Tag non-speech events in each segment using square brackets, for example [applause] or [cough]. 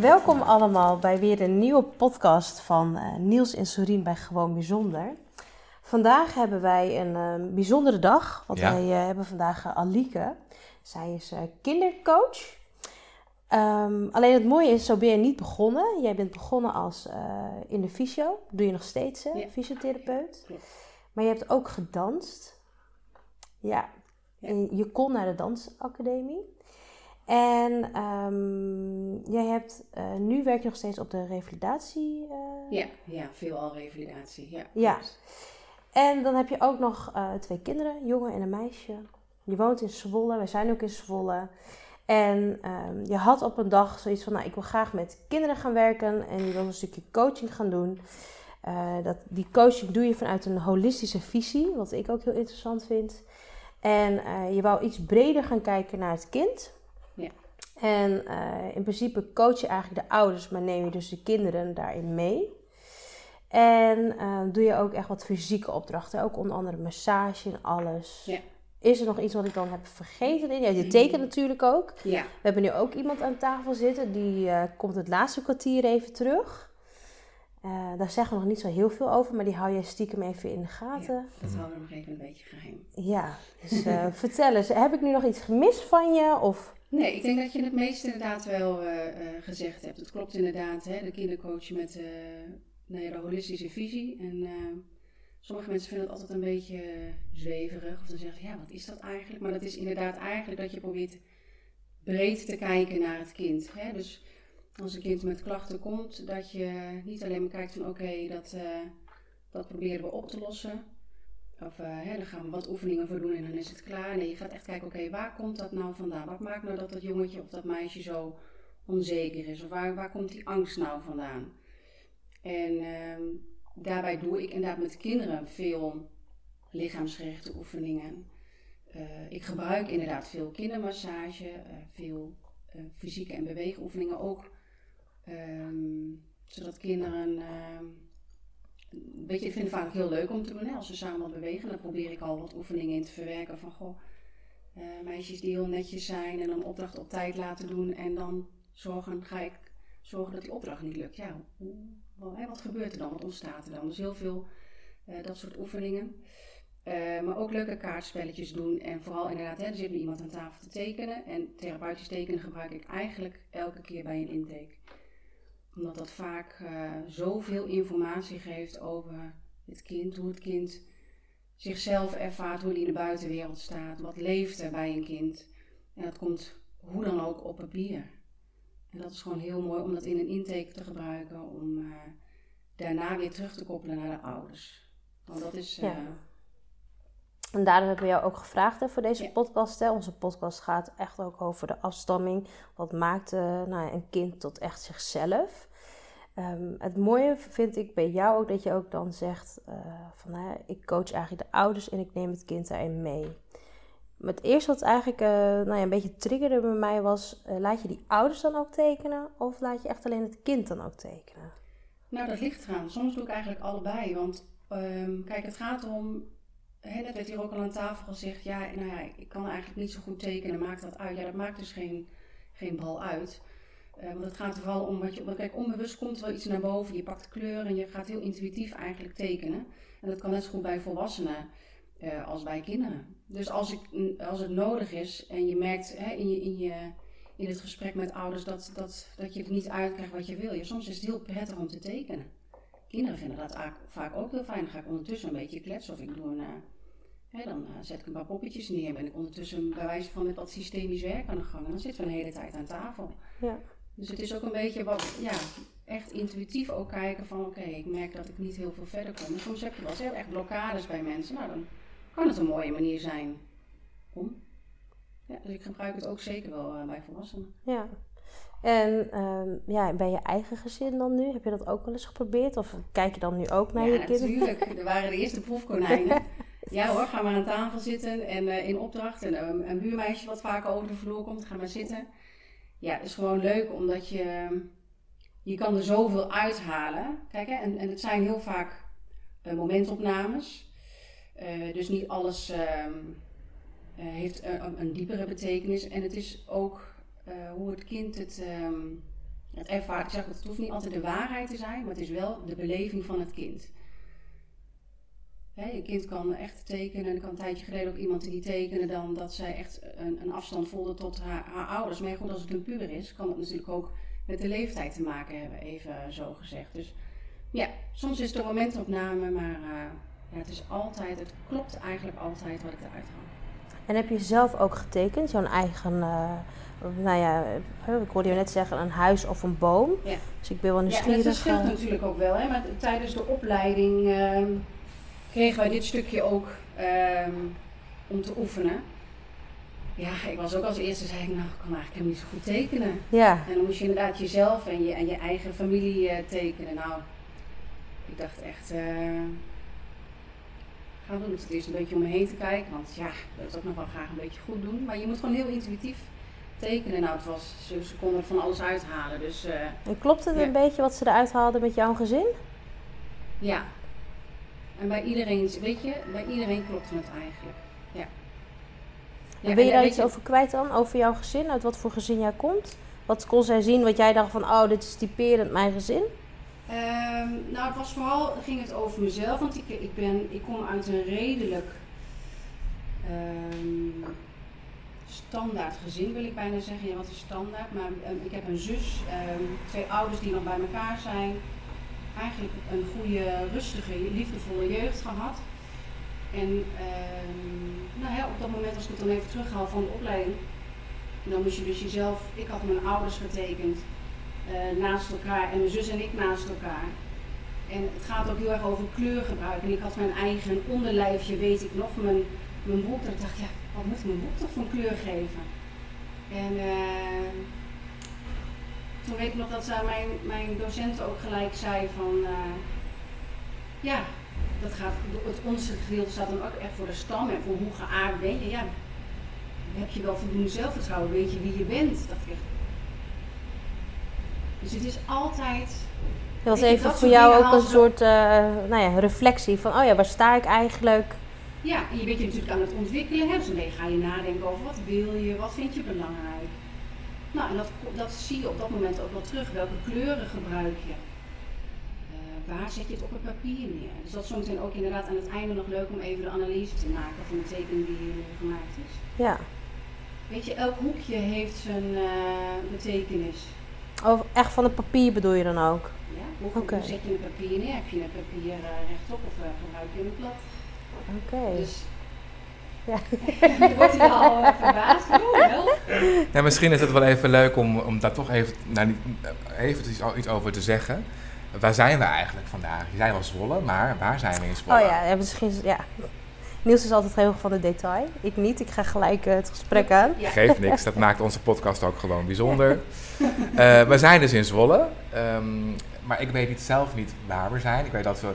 Welkom allemaal bij weer een nieuwe podcast van eh, Niels en Sorien bij Gewoon Bijzonder. Vandaag hebben wij een eh, bijzondere dag, want Ja. wij eh, hebben vandaag Alieke. Zij is eh, kindercoach. Ehm, alleen het mooie is, zo ben je niet begonnen. Jij bent begonnen als eh, in de fysio, doe je nog steeds, hè? Ja. fysiotherapeut. Klopt. Maar je hebt ook gedanst. Ja, Ja. En je kon naar de dansacademie. En ehm, jij hebt, eh, nu werk je nog steeds op de revalidatie. eh, Ja, ja, veelal revalidatie. Ja. Ja. En dan heb je ook nog eh, twee kinderen, een jongen en een meisje. Je woont in Zwolle, wij zijn ook in Zwolle. En ehm, je had op een dag zoiets van, nou, ik wil graag met kinderen gaan werken en je wil een stukje coaching gaan doen. Dat, die coaching doe je vanuit een holistische visie, wat ik ook heel interessant vind. En je wou iets breder gaan kijken naar het kind. En eh, in principe coach je eigenlijk de ouders, maar neem je dus de kinderen daarin mee. En eh, doe je ook echt wat fysieke opdrachten, ook onder andere massage en alles. Ja. Is er nog iets wat ik dan heb vergeten? Ja, je tekent natuurlijk ook. Ja, We hebben nu ook iemand aan tafel zitten, die eh, komt het laatste kwartier even terug. Eh, daar zeggen we nog niet zo heel veel over, maar die hou jij stiekem even in de gaten. dat houden we nog even een beetje geheim. Ja, dus eh, [laughs] vertel eens, heb ik nu nog iets gemist van je? Of... Nee, ik denk dat je het meeste inderdaad wel eh, gezegd hebt. Het klopt inderdaad, hè, de kindercoach met eh, nou ja, de holistische visie. En sommige mensen vinden het altijd een beetje zweverig. Of dan zeggen ze, ja, wat is dat eigenlijk? Maar dat is inderdaad eigenlijk dat je probeert breed te kijken naar het kind. Hè? Dus als een kind met klachten komt, dat je niet alleen maar kijkt van oké, dat, eh, dat proberen we op te lossen. Of eh, hè, dan gaan we wat oefeningen voor doen en dan is het klaar. Nee, je gaat echt kijken, oké, waar komt dat nou vandaan? Wat maakt nou dat dat jongetje of dat meisje zo onzeker is? Of waar, waar komt die angst nou vandaan? En ehm, daarbij doe ik inderdaad met kinderen veel lichaamsgerichte oefeningen. Eh, ik gebruik inderdaad veel kindermassage, veel fysieke en beweegoefeningen ook. Ehm, zodat kinderen ehm, weet ik vind het vaak heel leuk om te doen. Hè? Als ze samen wat bewegen, dan probeer ik al wat oefeningen in te verwerken. Van goh, eh, meisjes die heel netjes zijn en een opdracht op tijd laten doen. En dan zorgen, ga ik zorgen dat die opdracht niet lukt. Ja, wat gebeurt er dan? Wat ontstaat er dan? Dus heel veel eh, dat soort oefeningen. Eh, maar ook leuke kaartspelletjes doen. En vooral inderdaad, hè, er zit nu iemand aan tafel te tekenen. En therapeutisch tekenen gebruik ik eigenlijk elke keer bij een intake omdat dat vaak eh, zoveel informatie geeft over het kind, hoe het kind zichzelf ervaart, hoe hij in de buitenwereld staat, wat leeft er bij een kind. En dat komt hoe dan ook op papier. En dat is gewoon heel mooi om dat in een intake te gebruiken, om eh, daarna weer terug te koppelen naar de ouders. Want dat is. eh, Ja. En daarom hebben we jou ook gevraagd hè, voor deze Ja. podcast. Hè. Onze podcast gaat echt ook over de afstamming. Wat maakt eh, nou, een kind tot echt zichzelf? Ehm, het mooie vind ik bij jou ook dat je ook dan zegt eh, van hè, ik coach eigenlijk de ouders en ik neem het kind daarin mee. Maar het eerste wat eigenlijk eh, nou ja, een beetje triggerde bij mij was, laat je die ouders dan ook tekenen of laat je echt alleen het kind dan ook tekenen? Nou, dat ligt eraan. Soms doe ik eigenlijk allebei. Want ehm, kijk, het gaat erom. Net werd hier ook al aan tafel gezegd. Ja, nou ja, ik kan eigenlijk niet zo goed tekenen. Maakt dat uit? Ja, dat maakt dus geen, geen bal uit. Eh, want het gaat er vooral om wat je. want Kijk, onbewust komt er wel iets naar boven. Je pakt kleur en je gaat heel intuïtief eigenlijk tekenen. En dat kan net zo goed bij volwassenen eh, als bij kinderen. Dus als, ik, als het nodig is en je merkt hè, in, je, in, je, in het gesprek met ouders dat, dat, dat je er niet uitkrijgt wat je wil. Ja, soms is het heel prettig om te tekenen. Kinderen vinden dat vaak- vaak ook heel fijn. Dan ga ik ondertussen een beetje kletsen of ik doe een. Hè, dan eh, zet ik een paar poppetjes neer. Ben ik ondertussen bij wijze van met wat systemisch werk aan de gang. En dan zitten we een hele tijd aan tafel. Ja. Dus het is ook een beetje wat, ja, echt intuïtief ook kijken van oké, ik merk dat ik niet heel veel verder kom. En soms heb je wel eens echt blokkades bij mensen. Nou, dan kan het een mooie manier zijn om. Ja, dus ik gebruik het ook zeker wel eh, bij volwassenen. Ja. En ehm, ja, bij je eigen gezin dan nu? Heb je dat ook wel eens geprobeerd? Of kijk je dan nu ook naar ja, je kinderen? natuurlijk. Er waren de eerste [laughs] proefkonijnen. Ja hoor, ga maar aan tafel zitten en eh, in opdracht. En eh, een buurmeisje wat vaker over de vloer komt, ga maar zitten. Ja, het is gewoon leuk omdat je... Je kan er zoveel uithalen. Kijk, hè, en, en het zijn heel vaak eh, momentopnames. Eh, dus niet alles ehm, eh, heeft een, diepere betekenis. En het is ook hoe het kind het, ehm, het ervaart. Ik zeg, het hoeft niet altijd de waarheid te zijn, maar het is wel de beleving van het kind. Je kind kan echt tekenen. Er kan een tijdje geleden ook iemand die tekende dan dat zij echt een, een afstand voelde tot haar, haar ouders. Maar goed, als het een puber is, kan dat natuurlijk ook met de leeftijd te maken hebben, even zo gezegd. Dus ja, soms is het een momentopname, maar uh, ja, het is altijd, het klopt eigenlijk altijd wat ik eruit haal. En heb je zelf ook getekend, jouw eigen, uh, nou ja, ik hoorde je net zeggen, een huis of een boom. Ja. Dus ik ben wel nieuwsgierig. Ja, dat verschilt natuurlijk ook wel. Hè? Maar tijdens de opleiding uh, kregen wij dit stukje ook ehm, om te oefenen. Ja, ik was ook als eerste, zei ik, nou, ik kan eigenlijk helemaal niet zo goed tekenen. Ja. En dan moest je inderdaad jezelf en je, en je eigen familie uh, tekenen. Nou, ik dacht echt, uh, ga doen. Ik zat eerst een beetje om me heen te kijken, want ja, dat wil ik nog wel graag een beetje goed doen. Maar je moet gewoon heel intuïtief tekenen. Nou, het was, ze, ze konden er van alles uithalen. Dus, uh, en klopt het ja. een beetje wat ze eruit haalden met jouw gezin? Ja. En bij iedereen, weet je, bij iedereen klopte het eigenlijk. Ja. Ja, wil je daar iets je... over kwijt dan? Over jouw gezin? Uit wat voor gezin jij komt? Wat kon zij zien wat jij dacht van, oh, dit is typerend mijn gezin? Um, nou, het was vooral, ging het over mezelf, want ik, ik, ben, ik kom uit een redelijk um, standaard gezin, wil ik bijna zeggen. Ja, wat is standaard? Maar um, ik heb een zus, twee ouders die nog bij elkaar zijn. Eigenlijk een goede, rustige, liefdevolle jeugd gehad. En nou ja, op dat moment, als ik het dan even terughaal van de opleiding, dan moest je dus jezelf, ik had mijn ouders getekend. Uh, naast elkaar en mijn zus en ik naast elkaar. En het gaat ook heel erg over kleurgebruik. En ik had mijn eigen onderlijfje, weet ik nog, mijn, mijn boek. En ik dacht, ja, wat moet mijn boek toch van kleur geven? En uh, toen weet ik nog dat zij mijn, mijn docent ook gelijk zei van, uh, ja, dat gaat, het onderste gedeelte staat dan ook echt voor de stam en voor hoe geaard ben je. Ja, heb je wel voldoende zelfvertrouwen, weet je wie je bent? Dacht ik echt. Dus het is altijd. Dat was even voor jou ook een soort uh, nou ja, reflectie van, oh ja, waar sta ik eigenlijk? Ja, en je bent je natuurlijk aan het ontwikkelen. Hè? Dus dan ga je nadenken over wat wil je, wat vind je belangrijk. Nou, en dat, dat zie je op dat moment ook wel terug. Welke kleuren gebruik je? Uh, waar zet je het op het papier neer? Dus dat is zometeen ook inderdaad aan het einde nog leuk om even de analyse te maken van de tekening die gemaakt is. Ja. Weet je, elk hoekje heeft zijn uh, betekenis. Oh, echt van het papier bedoel je dan ook? Ja, hoe, okay. zet je een papier neer? Heb je een papier uh, rechtop of uh, gebruik je een plat? Oké. Okay. Dus ja. wordt hier al uh, verbaasd. Oh. Ja, misschien is het wel even leuk om, om daar toch even, nou, even iets, iets over te zeggen. Waar zijn we eigenlijk vandaag? Je zei wel Zwolle, maar waar zijn we in Zwolle? Oh ja, ja misschien, ja. Niels is altijd heel erg van de detail. Ik niet. Ik ga gelijk uh, het gesprek aan. Ja. Geeft niks. Dat maakt onze podcast ook gewoon bijzonder. Uh, [laughs] we zijn dus in Zwolle. Um, maar ik weet niet, zelf niet waar we zijn. Ik weet dat we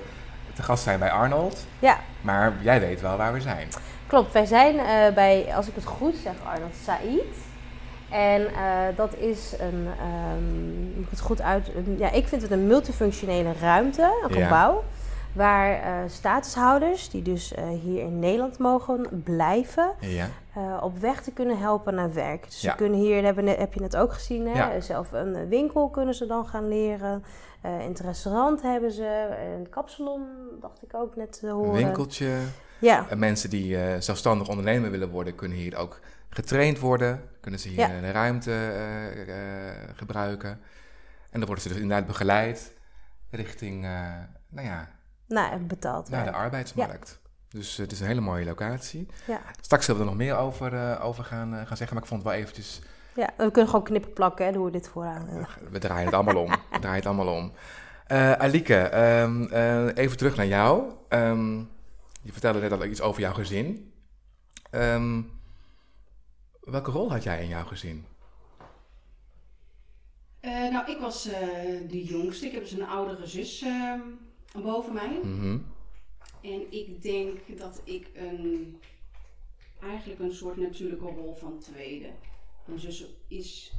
te gast zijn bij Arnold. Ja. Maar jij weet wel waar we zijn. Klopt. Wij zijn uh, bij, als ik het goed zeg, Arnold Said. En uh, dat is een, um, moet ik het goed uit, ja, ik vind het een multifunctionele ruimte, een gebouw. Waar uh, statushouders, die dus hier in Nederland mogen blijven, ja. op weg te kunnen helpen naar werk. Dus ja. ze kunnen hier, hebben, heb je net ook gezien, hè? Ja. zelf een winkel kunnen ze dan gaan leren. in het restaurant hebben ze, een kapsalon, dacht ik ook net te horen. Een winkeltje. Ja. mensen die zelfstandig ondernemer willen worden, kunnen hier ook getraind worden. Kunnen ze hier de ruimte gebruiken. En dan worden ze dus inderdaad begeleid richting, nou ja, nou, betaald Naar de arbeidsmarkt. Ja. Dus uh, het is een hele mooie locatie. Ja. Straks zullen we er nog meer over, uh, over gaan, uh, gaan zeggen, maar ik vond het wel eventjes... Ja, we kunnen gewoon knippen plakken, hè, doen we dit vooraan. We draaien het allemaal om. We draaien het allemaal om. Alike, um, even terug naar jou. Um, je vertelde net al iets over jouw gezin. Um, welke rol had jij in jouw gezin? Eh, nou, ik was eh, de jongste. Ik heb dus een oudere zus ehm, boven mij. Mhm. En ik denk dat ik een, eigenlijk een soort natuurlijke rol van tweede. Mijn zus is,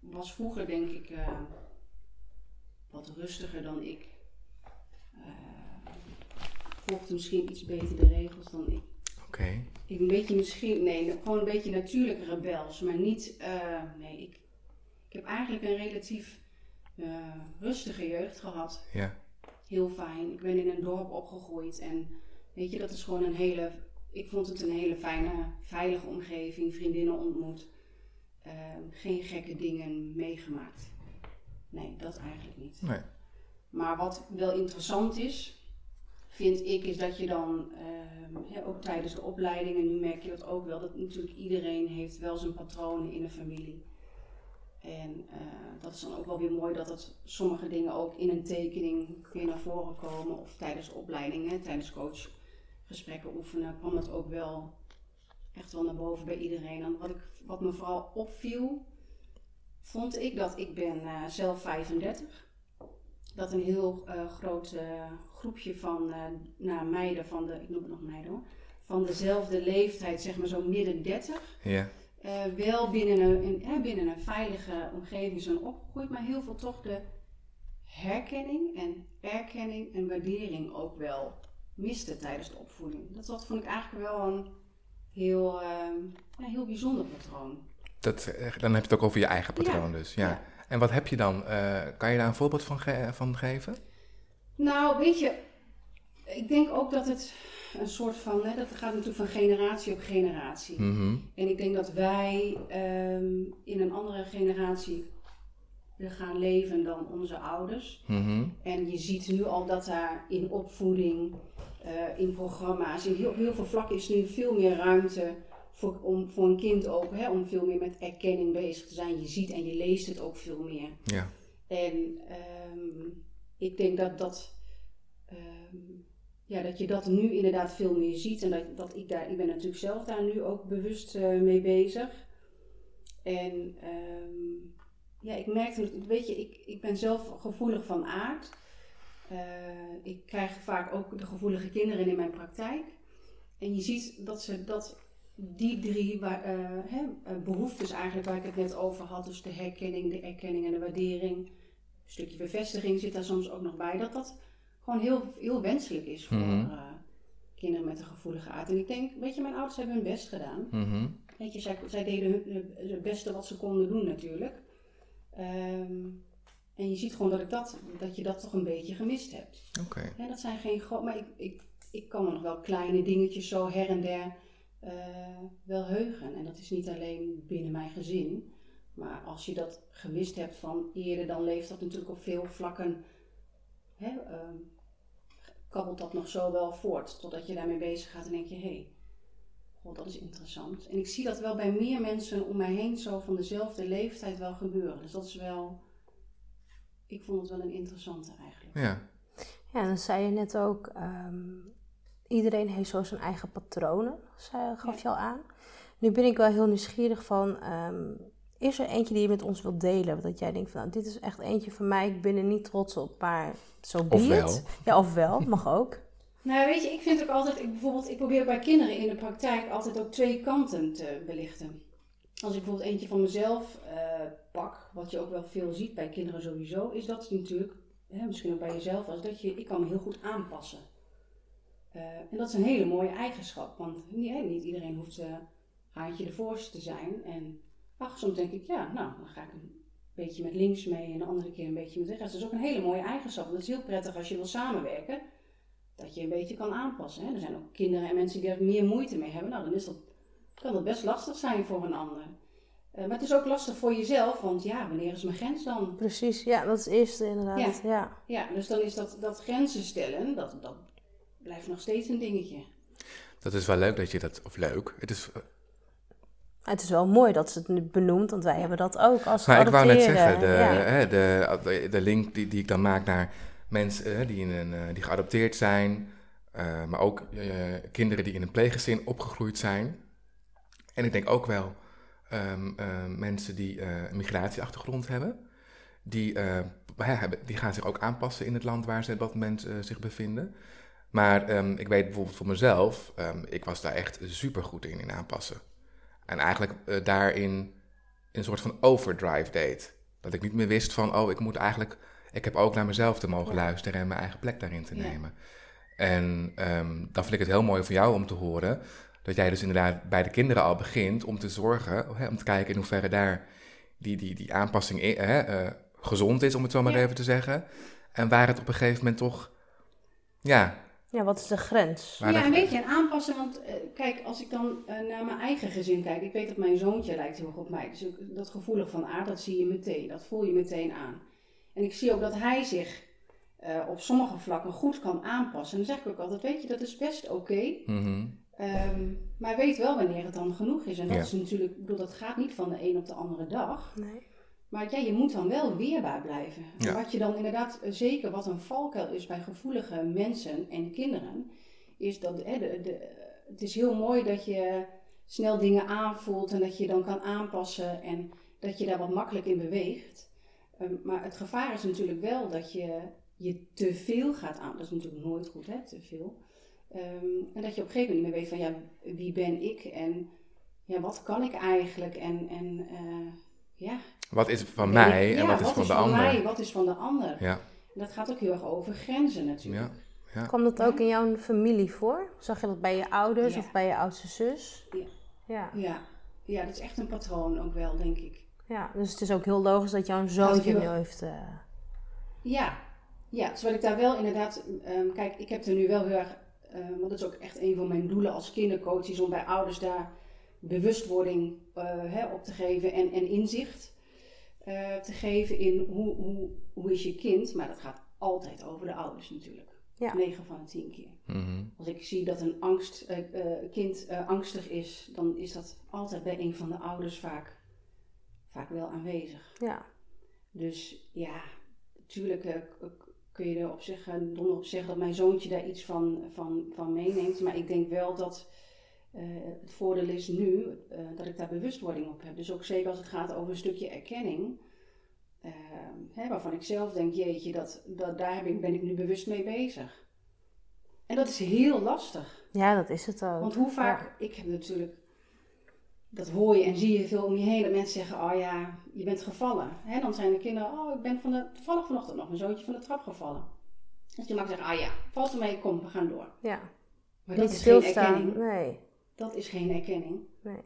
was vroeger denk ik eh, wat rustiger dan ik. Volgde misschien iets beter de regels dan ik. Oké. Ik een beetje misschien, nee, gewoon een beetje natuurlijk rebels, maar niet, eh, nee, ik, ik heb eigenlijk een relatief eh, rustige jeugd gehad. Ja. Heel fijn. Ik ben in een dorp opgegroeid en weet je, dat is gewoon een hele, ik vond het een hele fijne, veilige omgeving, vriendinnen ontmoet, eh, geen gekke dingen meegemaakt. Nee, dat eigenlijk niet. Nee. Maar wat wel interessant is, vind ik, is dat je dan ehm, hè, ook tijdens de opleiding, en nu merk je dat ook wel, dat natuurlijk iedereen heeft wel zijn patronen in de familie. En eh, dat is dan ook wel weer mooi dat het sommige dingen ook in een tekening weer naar voren komen. Of tijdens de opleiding, hè, tijdens coachgesprekken oefenen, kwam dat ook wel echt wel naar boven bij iedereen. En wat, ik, wat me vooral opviel, vond ik dat ik ben eh, zelf 35 dat een heel eh, groot groepje van nou, meiden van de, ik noem het nog meiden hoor, van dezelfde leeftijd, zeg maar zo midden 30, Ja. eh, wel binnen een, in, binnen een veilige omgeving zijn opgegroeid, maar heel veel toch de herkenning en erkenning en waardering ook wel miste tijdens de opvoeding. Dat, dat vond ik eigenlijk wel een heel, ehm, ja, heel bijzonder patroon. Dat, eh, dan heb je het ook over je eigen patroon Ja. dus. Ja. Ja. En wat heb je dan? Kan je daar een voorbeeld van, ge- van geven? Nou, weet je, ik denk ook dat het een soort van, hè, dat gaat natuurlijk van generatie op generatie. Mhm. En ik denk dat wij ehm, in een andere generatie gaan leven dan onze ouders. Mhm. En je ziet nu al dat daar in opvoeding, eh, in programma's, in heel, heel veel vlakken is nu veel meer ruimte voor, om, voor een kind ook, hè, om veel meer met erkenning bezig te zijn. Je ziet en je leest het ook veel meer. Ja. En ehm, ik denk dat dat, ehm, ja, dat je dat nu inderdaad veel meer ziet. En dat, dat ik daar, ik ben natuurlijk zelf daar nu ook bewust eh, mee bezig. En ehm, ja, ik merkte, weet je, ik, ik ben zelf gevoelig van aard. Eh, ik krijg vaak ook de gevoelige kinderen in mijn praktijk. En je ziet dat ze dat, die drie waar, eh, hè, eh, behoeftes eigenlijk waar ik het net over had, dus de herkenning, de erkenning en de waardering, stukje bevestiging zit daar soms ook nog bij, dat dat gewoon heel, heel wenselijk is voor Mhm. eh, kinderen met een gevoelige aard. En ik denk, weet je, mijn ouders hebben hun best gedaan. Mhm. Weet je, zij, zij deden hun, het beste wat ze konden doen natuurlijk. Ehm, en je ziet gewoon dat, ik dat, dat je dat toch een beetje gemist hebt. Oké. Ja, dat zijn geen grote. Maar ik, ik, ik kan me nog wel kleine dingetjes zo her en der eh, wel heugen. En dat is niet alleen binnen mijn gezin. Maar als je dat gemist hebt van eerder, dan leeft dat natuurlijk op veel vlakken. Hè, ehm, kabbelt dat nog zo wel voort. Totdat je daarmee bezig gaat en denk je: hé, hey, god, dat is interessant. En ik zie dat wel bij meer mensen om mij heen zo van dezelfde leeftijd wel gebeuren. Dus dat is wel. Ik vond het wel een interessante eigenlijk. Ja. Ja, en dan zei je net ook, ehm, iedereen heeft zo zijn eigen patronen, zei, gaf je al aan. Nu ben ik wel heel nieuwsgierig van, ehm, is er eentje die je met ons wilt delen? Dat jij denkt van, nou, dit is echt eentje van mij, ik ben er niet trots op, maar zo be Ofwel. it. Ja, ofwel, mag ook. [laughs] Nou, weet je, ik vind ook altijd, ik, bijvoorbeeld, ik probeer bij kinderen in de praktijk altijd ook twee kanten te belichten. Als ik bijvoorbeeld eentje van mezelf eh, pak, wat je ook wel veel ziet bij kinderen sowieso, is dat natuurlijk, hè, misschien ook bij jezelf, als dat je, ik kan me heel goed aanpassen. Eh, en dat is een hele mooie eigenschap, want niet, hè, niet iedereen hoeft eh haantje de voorste te zijn. En ach, soms denk ik, ja, nou, dan ga ik een beetje met links mee en de andere keer een beetje met rechts. Dat is ook een hele mooie eigenschap. En dat is heel prettig als je wil samenwerken dat je een beetje kan aanpassen. Hè? Er zijn ook kinderen en mensen die er meer moeite mee hebben. Nou, dan is dat, kan dat best lastig zijn voor een ander. Eh, maar het is ook lastig voor jezelf, want ja, wanneer is mijn grens dan? Precies, ja, dat is het eerste inderdaad. Ja. Ja, dus dan is dat, dat grenzen stellen, dat, dat blijft nog steeds een dingetje. Dat is wel leuk dat je dat, of leuk. Het is, Het is wel mooi dat ze het nu benoemt, want wij hebben dat ook als nou, ik wou net zeggen, de, Ja. hè, de, de, de link die, die ik dan maak naar mensen die, in een, eh, die geadopteerd zijn, eh, maar ook eh, kinderen die in een pleeggezin opgegroeid zijn. En ik denk ook wel ehm, eh, mensen die eh, een migratieachtergrond hebben. die, uh, die gaan zich ook aanpassen in het land waar ze op dat moment zich bevinden. Maar ehm, ik weet bijvoorbeeld voor mezelf, um, ik was daar echt super goed in, in aanpassen. En eigenlijk daarin een soort van overdrive deed. Dat ik niet meer wist van, oh, ik moet eigenlijk, ik heb ook naar mezelf te mogen luisteren en mijn eigen plek daarin te nemen. En um, dan vind ik het heel mooi van jou om te horen dat jij dus inderdaad bij de kinderen al begint om te zorgen, hè, om te kijken in hoeverre daar die, die, die aanpassing hè, uh, gezond is, om het zo maar even te zeggen. En waar het op een gegeven moment toch, ja. Ja, wat is de grens? Ja, een beetje een aanpassen, want uh, kijk, als ik dan uh, naar mijn eigen gezin kijk, ik weet dat mijn zoontje lijkt heel erg op mij. Dus dat gevoelig van aard, dat zie je meteen, dat voel je meteen aan. En ik zie ook dat hij zich uh, op sommige vlakken goed kan aanpassen. En dan zeg ik ook altijd, weet je, dat is best oké. Okay. Mm um, maar weet wel wanneer het dan genoeg is. En dat is natuurlijk, ik bedoel, dat gaat niet van de een op de andere dag. Nee. Maar ja, je moet dan wel weerbaar blijven. Ja. Wat je dan inderdaad, eh, zeker wat een valkuil is bij gevoelige mensen en kinderen, is dat hè, de, de, het is heel mooi dat je snel dingen aanvoelt en dat je dan kan aanpassen en dat je daar wat makkelijk in beweegt. Um, maar het gevaar is natuurlijk wel dat je je te veel gaat aan. Dat is natuurlijk nooit goed, hè, te veel. Um, en dat je op een gegeven moment niet meer weet van, ja, wie ben ik en ja, wat kan ik eigenlijk en, en uh, ja. Wat is van mij en wat is van de ander? Wat is van mij, wat is van de ander? Ja. En dat gaat ook heel erg over grenzen natuurlijk. Ja. Ja. Kwam dat ook in jouw familie voor? Zag je dat bij je ouders of bij je oudste zus? Ja. Ja. ja. ja, dat is echt een patroon ook wel, denk ik. Ja, dus het is ook heel logisch dat jouw zoontje nu heeft... Uh... Ja, ja, terwijl ik daar wel inderdaad, um, kijk, ik heb er nu wel heel erg, um, want dat is ook echt een van mijn doelen als kindercoach, is om bij ouders daar bewustwording uh, hè, op te geven en, en inzicht uh, te geven in hoe, hoe, hoe is je kind, maar dat gaat altijd over de ouders natuurlijk. Ja. 9 van de 10 keer. Mm-hmm. Als ik zie dat een angst, uh, kind angstig is, dan is dat altijd bij een van de ouders vaak, vaak wel aanwezig. Ja. Dus ja, natuurlijk kun je er op zich, donder op zeggen dat mijn zoontje daar iets van, van, van meeneemt. Maar ik denk wel dat uh, het voordeel is nu uh, dat ik daar bewustwording op heb. Dus ook zeker als het gaat over een stukje erkenning. Uh, hè, waarvan ik zelf denk, jeetje, dat, dat, daar ik, ben ik nu bewust mee bezig. En dat is heel lastig. Ja, dat is het ook. Want hoe vaak, ik heb natuurlijk dat hoor je en zie je veel om je heen. Dat mensen zeggen, oh ja, je bent gevallen. Hè, dan zijn de kinderen, oh, ik ben van de, toevallig vanochtend nog mijn zoontje van de trap gevallen. Dus je mag zeggen, ah ja, valt mee, kom, we gaan door. Ja. Maar dat is geen erkenning. Nee. Dat is geen erkenning. Nee.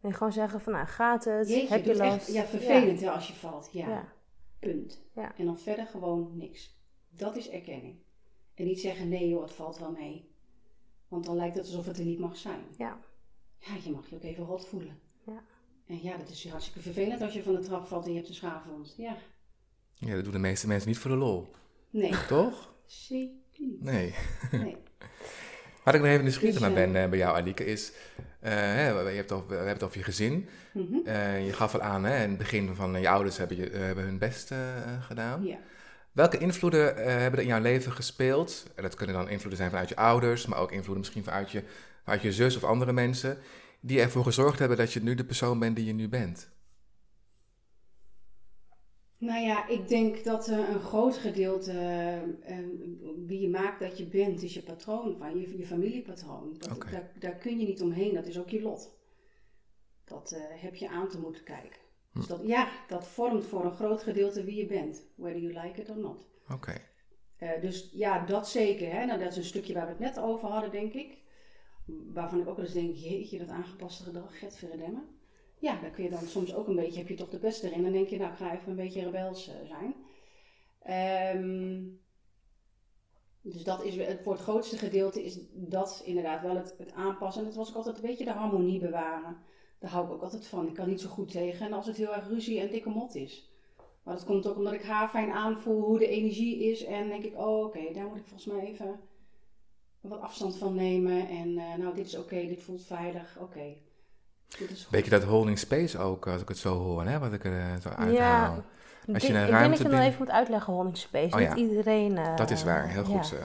En gewoon zeggen van, nou, gaat het? Jeetje, heb je last? Echt, ja, vervelend ja. als je valt. Ja. ja. Punt. Ja. En dan verder gewoon niks. Dat is erkenning. En niet zeggen, nee joh, het valt wel mee. Want dan lijkt het alsof het er niet mag zijn. Ja ja, je mag je ook even rot voelen. Ja. En ja, dat is hartstikke vervelend als je van de trap valt en je hebt een schaafwond. Ja. Ja, dat doen de meeste mensen niet voor de lol. Nee. Toch? Zeker niet. Nee. nee. [laughs] Wat ik nog even nieuwsgierig dus, naar ben uh, bij jou, Alike, is... Uh, je hebt het over, we hebben het over je gezin. Mm -hmm. uh, je gaf al aan, hè, in het begin van je ouders hebben, je, hebben hun best gedaan. Ja. Welke invloeden hebben er in jouw leven gespeeld? En dat kunnen dan invloeden zijn vanuit je ouders, maar ook invloeden misschien vanuit je uit je zus of andere mensen, die ervoor gezorgd hebben dat je nu de persoon bent die je nu bent? Nou ja, ik denk dat uh, een groot gedeelte uh, wie je maakt dat je bent, is je patroon van je, je familiepatroon. Dat, daar, daar, kun je niet omheen, dat is ook je lot. Dat uh, heb je aan te moeten kijken. Hm. Dus dat, ja, dat vormt voor een groot gedeelte wie je bent, whether you like it or not. Oké. dus ja, dat zeker. Hè? Nou, dat is een stukje waar we het net over hadden, denk ik waarvan ik ook wel eens denk, jeetje, dat aangepaste gedrag, get verredemmen. Ja, daar kun je dan soms ook een beetje, heb je toch de best erin. Dan denk je, nou, ik ga even een beetje rebels uh, zijn. Um, dus dat is, voor het grootste gedeelte is dat inderdaad wel het, het aanpassen. En dat was ook altijd een beetje de harmonie bewaren. Daar hou ik ook altijd van. Ik kan niet zo goed tegen en als het heel erg ruzie en dikke mot is. Maar dat komt ook omdat ik haar fijn aanvoel hoe de energie is. En denk ik, oh oké, daar moet ik volgens mij even wat afstand van nemen. En uh, nou, dit is oké, dit voelt veilig, oké. Beetje dat holding space ook, als ik het zo hoor, hè, wat ik er uh, zo uithaal. Ja, als je een ruimte ik denk dat je nog even moet uitleggen, holding space. Oh, Niet ja. iedereen... Uh, dat is waar, heel goed. Ja.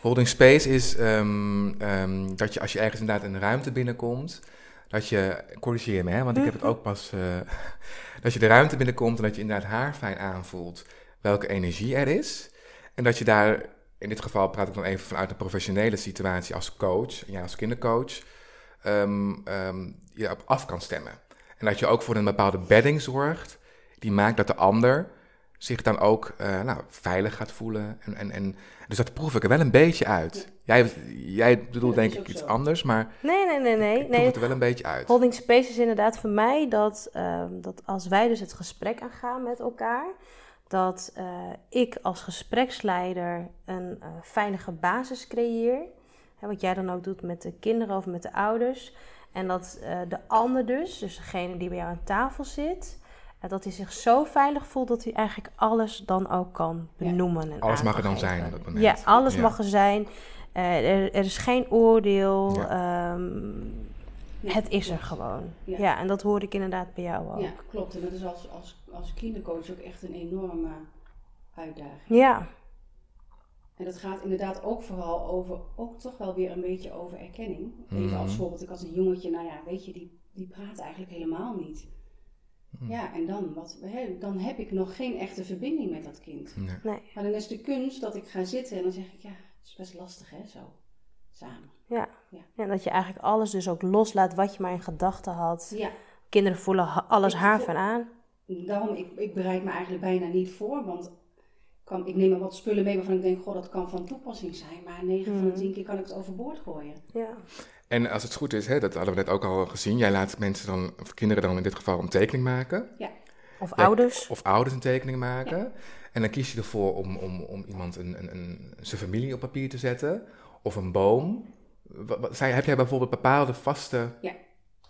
Holding space is um, um, dat je als je ergens inderdaad in een ruimte binnenkomt... dat je, corrigeer me hè, want ik heb het ook pas, uh, [laughs] dat je de ruimte binnenkomt en dat je inderdaad haar fijn aanvoelt welke energie er is. En dat je daar, in dit geval praat ik dan even vanuit een professionele situatie als coach, ja, als kindercoach, um, um, je op af kan stemmen. En dat je ook voor een bepaalde bedding zorgt, die maakt dat de ander zich dan ook uh, nou, veilig gaat voelen. En, en, en, dus dat proef ik er wel een beetje uit. Jij, jij bedoelt denk ik iets anders, maar nee, nee, nee, nee. ik proef het er wel een beetje uit. Holding space is inderdaad voor mij dat, uh, dat als wij dus het gesprek aangaan met elkaar, dat uh, ik als gespreksleider een veilige basis creëer. Hè, wat jij dan ook doet met de kinderen of met de ouders. En dat de ander dus, dus degene die bij jou aan tafel zit, dat hij zich zo veilig voelt dat hij eigenlijk alles dan ook kan benoemen. En alles mag er dan zijn op dat moment. Ja, alles mag er zijn. Uh, er, er, is geen oordeel. Ja. Um, het is er gewoon. Ja. ja. en dat hoor ik inderdaad bij jou ook. Ja, klopt. En dat is als, als, als kindercoach ook echt een enorme uitdaging. Ja. En dat gaat inderdaad ook vooral over, ook toch wel weer een beetje over erkenning. Even Mhm. als voorbeeld, ik als een jongetje, nou ja, weet je, die, die praat eigenlijk helemaal niet. Mhm. Ja, en dan, wat, hè, dan heb ik nog geen echte verbinding met dat kind. Nee. Nee. Maar dan is de kunst dat ik ga zitten en dan zeg ik, ja, het is best lastig hè, zo, samen. Ja. Ja. En dat je eigenlijk alles dus ook loslaat wat je maar in gedachten had. Ja, Kinderen voelen alles Ik haar van aan. daarom, ik, ik bereid me eigenlijk bijna niet voor, want kan, ik neem er wat spullen mee waarvan ik denk, goh, dat kan van toepassing zijn. Maar 9 van de Mhm. 10 keer kan ik het overboord gooien. Ja. En als het goed is, hè, dat hadden we net ook al gezien, jij laat mensen dan, of kinderen dan in dit geval een tekening maken. Of Ja, ouders. Of ouders een tekening maken. En dan kies je ervoor om, om, om iemand een, een, een, zijn familie op papier te zetten. Of een boom. Wat, wat- zijn- heb jij bijvoorbeeld bepaalde vaste... Ja.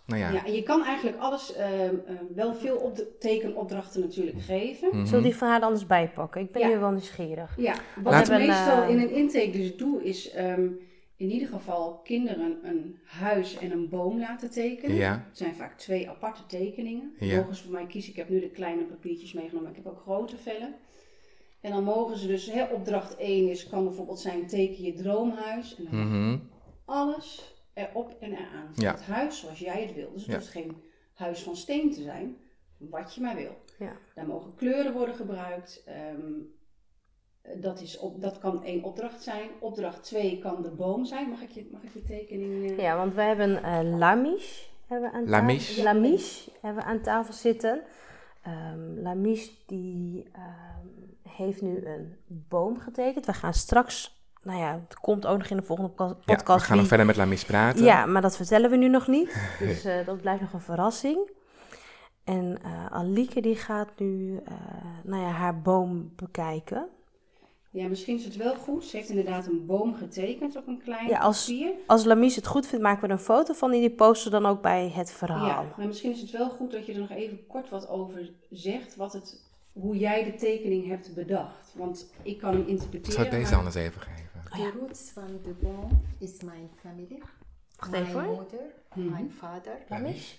Nou ja. Ja. en je kan eigenlijk alles, ehm, ehm, wel veel op de tekenopdrachten natuurlijk geven. Mhm. Zullen we die van haar anders bijpakken? Ik ben Ja. nu wel nieuwsgierig. Ja, wat Laten ik meestal eh, in een intake dus doe, is ehm, in ieder geval kinderen een huis en een boom laten tekenen. Ja. Het zijn vaak twee aparte tekeningen. Ja. Mogen ze voor mij kiezen. Ik heb nu de kleine papiertjes meegenomen, maar ik heb ook grote vellen. En dan mogen ze dus, hè, opdracht 1 is, kan bijvoorbeeld zijn teken je droomhuis. En dan Mhm. alles erop en eraan. Ja. Het huis zoals jij het wil. Dus het Ja. hoeft geen huis van steen te zijn, wat je maar wil. Ja. Daar mogen kleuren worden gebruikt. Ehm, dat, is op, dat kan één opdracht zijn. Opdracht 2 kan de boom zijn. Mag ik je, mag ik je tekening? eh? Ja, want we hebben eh Lamish hebben we aan Lamish. tafel. Lamish hebben we aan tafel zitten. Ehm Lamish die ehm, heeft nu een boom getekend. We gaan straks, nou ja, het komt ook nog in de volgende po- Ja, podcast. we gaan nog verder met Lamis praten. Ja, maar dat vertellen we nu nog niet. [laughs] Dus eh, dat blijft nog een verrassing. En eh Alieke die gaat nu eh, nou ja, haar boom bekijken. Ja, misschien is het wel goed. Ze heeft inderdaad een boom getekend op een klein Ja, als- papier. Als Lamish het goed vindt, maken we er een foto van en die posten dan ook bij het verhaal. Ja, maar misschien is het wel goed dat je er nog even kort wat over zegt. Wat het, hoe jij de tekening hebt bedacht. Want ik kan hem Ik interpreteren. zou deze maar- anders even geven. The roots van de boom is mijn familie. Wacht mijn even hoor. moeder, Mhm. mijn vader. Lamish?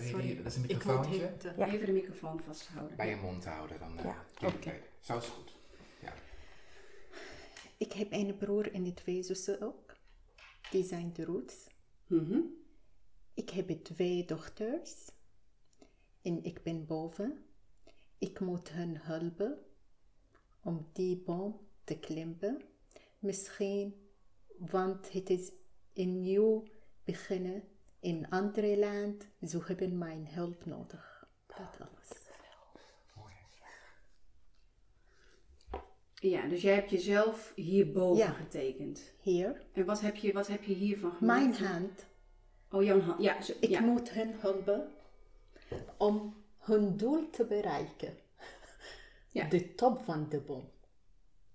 Sorry, dat is een ik moet microfoontje. het... eh, Ja. Even de microfoon vasthouden. Bij je mond houden dan. eh, Ja. Oké. Zo is goed. Ik heb een broer en twee zussen ook. Die zijn de roots. Mhm. Ik heb twee dochters. En ik ben boven. Ik moet hen helpen om die boom te klimmen. Misschien, want het is een nieuw beginnen in een ander land. Ze hebben mijn hulp nodig. Dat alles. Ja, dus jij hebt jezelf hierboven Ja. getekend. Hier, En wat heb je, wat heb je hiervan mijn gemaakt? hand. Oh, jouw hand. Ja, zo, Ik ja. moet hen helpen om hun doel te bereiken. Ja. De top van de boom.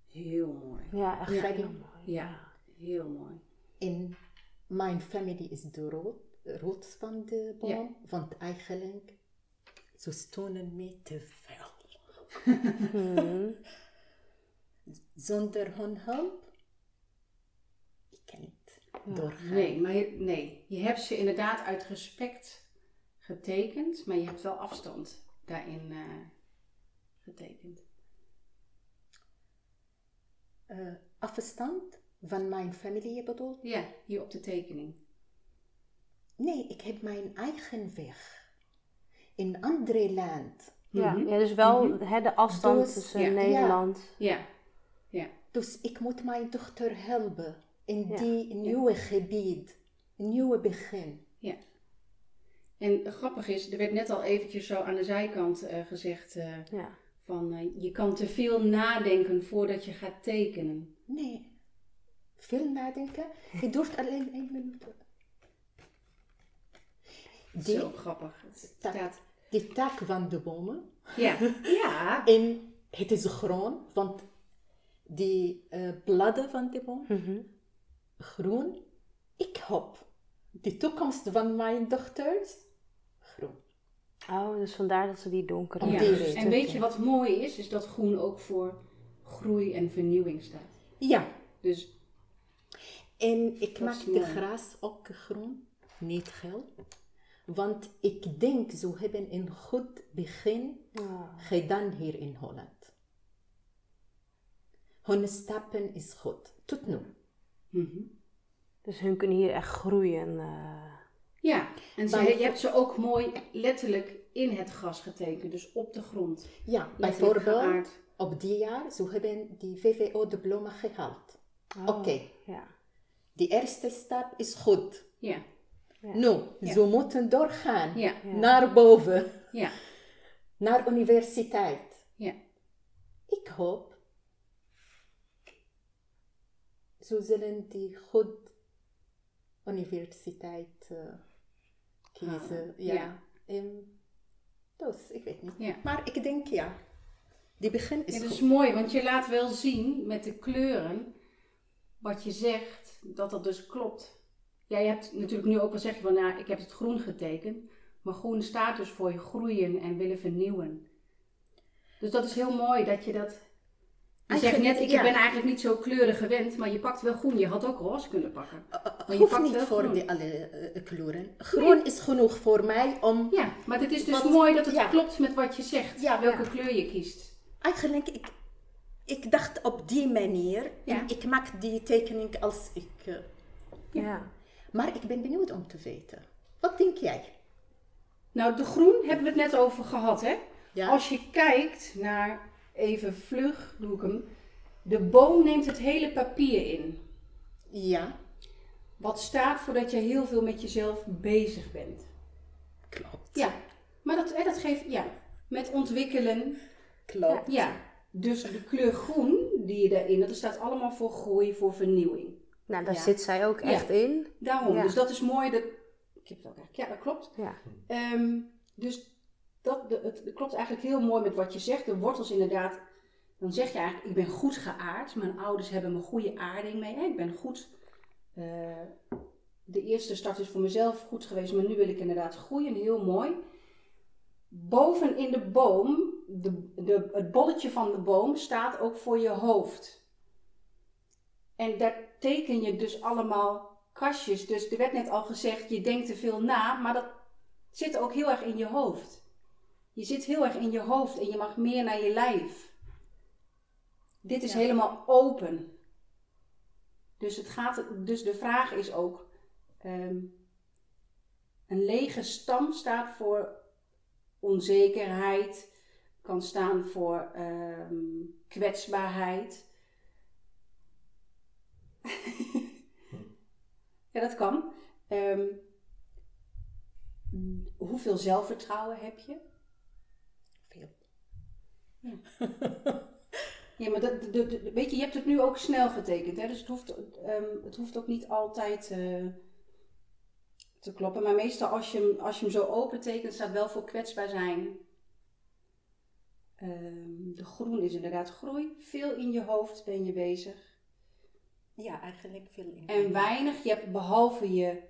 Heel mooi. Ja, echt Ja. heel mooi. Ja, heel mooi. En mijn familie is de root, roots van de boom. Want eigenlijk, ze steunen me te veel. [laughs] Zonder hun hulp, ik kan niet doorgaan. Nee, maar je, nee, je hebt ze inderdaad uit respect getekend, maar je hebt wel afstand daarin eh, getekend. Eh, afstand van mijn familie bedoel Ja, hier op de tekening. Nee, ik heb mijn eigen weg. In een ander land. Ja, Mhm. ja dus wel Mhm. hè, de afstand Dus, tussen ja. Nederland. Ja, ja. Dus ik moet mijn dochter helpen in Ja. die nieuwe gebied. Een nieuwe begin. ja. En grappig is, er werd net al eventjes zo aan de zijkant eh, gezegd eh, Ja. Van eh, je kan te veel nadenken voordat je gaat tekenen. Nee. Veel nadenken. Het duurt alleen één minuut. Die, Zo grappig. Het Tak. staat, die tak van de bomen. ja, [laughs] ja, En het is groen, want die eh, bladeren van de boom, Mhm. groen. Ik hoop de toekomst van mijn dochters. Oh, dus vandaar dat ze die donkere... Ja. die. En weet je wat mooi is? Is dat groen ook voor groei en vernieuwing staat. Ja, Dus en ik maak de gras ook groen, niet geel. Want ik denk, ze hebben een goed begin Ah. gedaan hier in Holland. Hun stappen is goed, tot nu. mhm. Dus hun kunnen hier echt groeien. eh. Ja, en ze, je hebt ze ook mooi letterlijk in het gras getekend, dus op de grond. Ja, bijvoorbeeld geaard. op die jaar, ze hebben die VVO-diploma gehaald. Oh, Oké, Ja. die eerste stap is goed. Ja, Nu, Ja. ze moeten doorgaan ja, Ja. naar boven, ja, naar universiteit. ja. Ik hoop, ze zullen die goed universiteit eh, kiezen. Ah, ja. ja. Dus, ik weet niet. Ja. Maar ik denk ja, die begin is Ja, dat is goed. mooi, want je laat wel zien met de kleuren wat je zegt, dat dat dus klopt. Jij hebt natuurlijk nu ook wel zeg je van, nou, ik heb het groen getekend, maar groen staat dus voor je groeien en willen vernieuwen. Dus dat is heel mooi dat je dat. Je zegt net, ik ja. ben eigenlijk niet zo kleurig gewend, maar je pakt wel groen. Je had ook roze kunnen pakken. Uh, Maar je hoeft pakt niet wel voor groen. die alle eh, kleuren. Groen is genoeg voor mij om Ja, maar het is dus Wat- mooi dat het ja. klopt met wat je zegt, Ja, welke ja. kleur je kiest. Eigenlijk, ik, ik dacht op die manier. Ja. En ik maak die tekening als ik... eh, Ja. maar ik ben benieuwd om te weten. Wat denk jij? Nou, de groen hebben we het net over gehad, hè? Ja? Als je kijkt naar, even vlug doe ik hem, de boom neemt het hele papier in. Ja, Wat staat voor dat je heel veel met jezelf bezig bent. klopt. Ja, maar dat, hè, dat geeft, ja, met ontwikkelen, Klopt. ja. Dus de kleur groen die je daarin, dat staat allemaal voor groei, voor vernieuwing. Nou, daar Ja. zit zij ook Ja. echt in. Daarom, Ja. dus dat is mooi. Dat, ik heb het ook eigenlijk, ja, dat klopt. Ja. Ehm, dus dat, de, het, klopt eigenlijk heel mooi met wat je zegt. De wortels inderdaad, dan zeg je eigenlijk, ik ben goed geaard. Mijn ouders hebben me goede aarding mee. Ik ben goed. eh, de eerste start is voor mezelf goed geweest, maar nu wil ik inderdaad groeien. Heel mooi. Boven in de boom, de, de, het bolletje van de boom, staat ook voor je hoofd. En daar teken je dus allemaal kastjes. Dus er werd net al gezegd, je denkt te veel na, maar dat zit ook heel erg in je hoofd. Je zit heel erg in je hoofd en je mag meer naar je lijf. Dit is Ja. helemaal open. Dus, het gaat, dus de vraag is ook, ehm, een lege stam staat voor onzekerheid, kan staan voor ehm, kwetsbaarheid. [laughs] ja, dat kan. Ehm, hoeveel zelfvertrouwen heb je? Veel. Ja, maar dat, de, de- weet je, je hebt het nu ook snel getekend, hè? dus het hoeft, ehm, het hoeft ook niet altijd eh, te kloppen. Maar meestal als je, hem- als je hem zo open tekent, staat wel voor kwetsbaar zijn. Ehm, de groen is inderdaad groei. Veel in je hoofd ben je bezig. Ja, eigenlijk veel in. En weinig, je hebt behalve je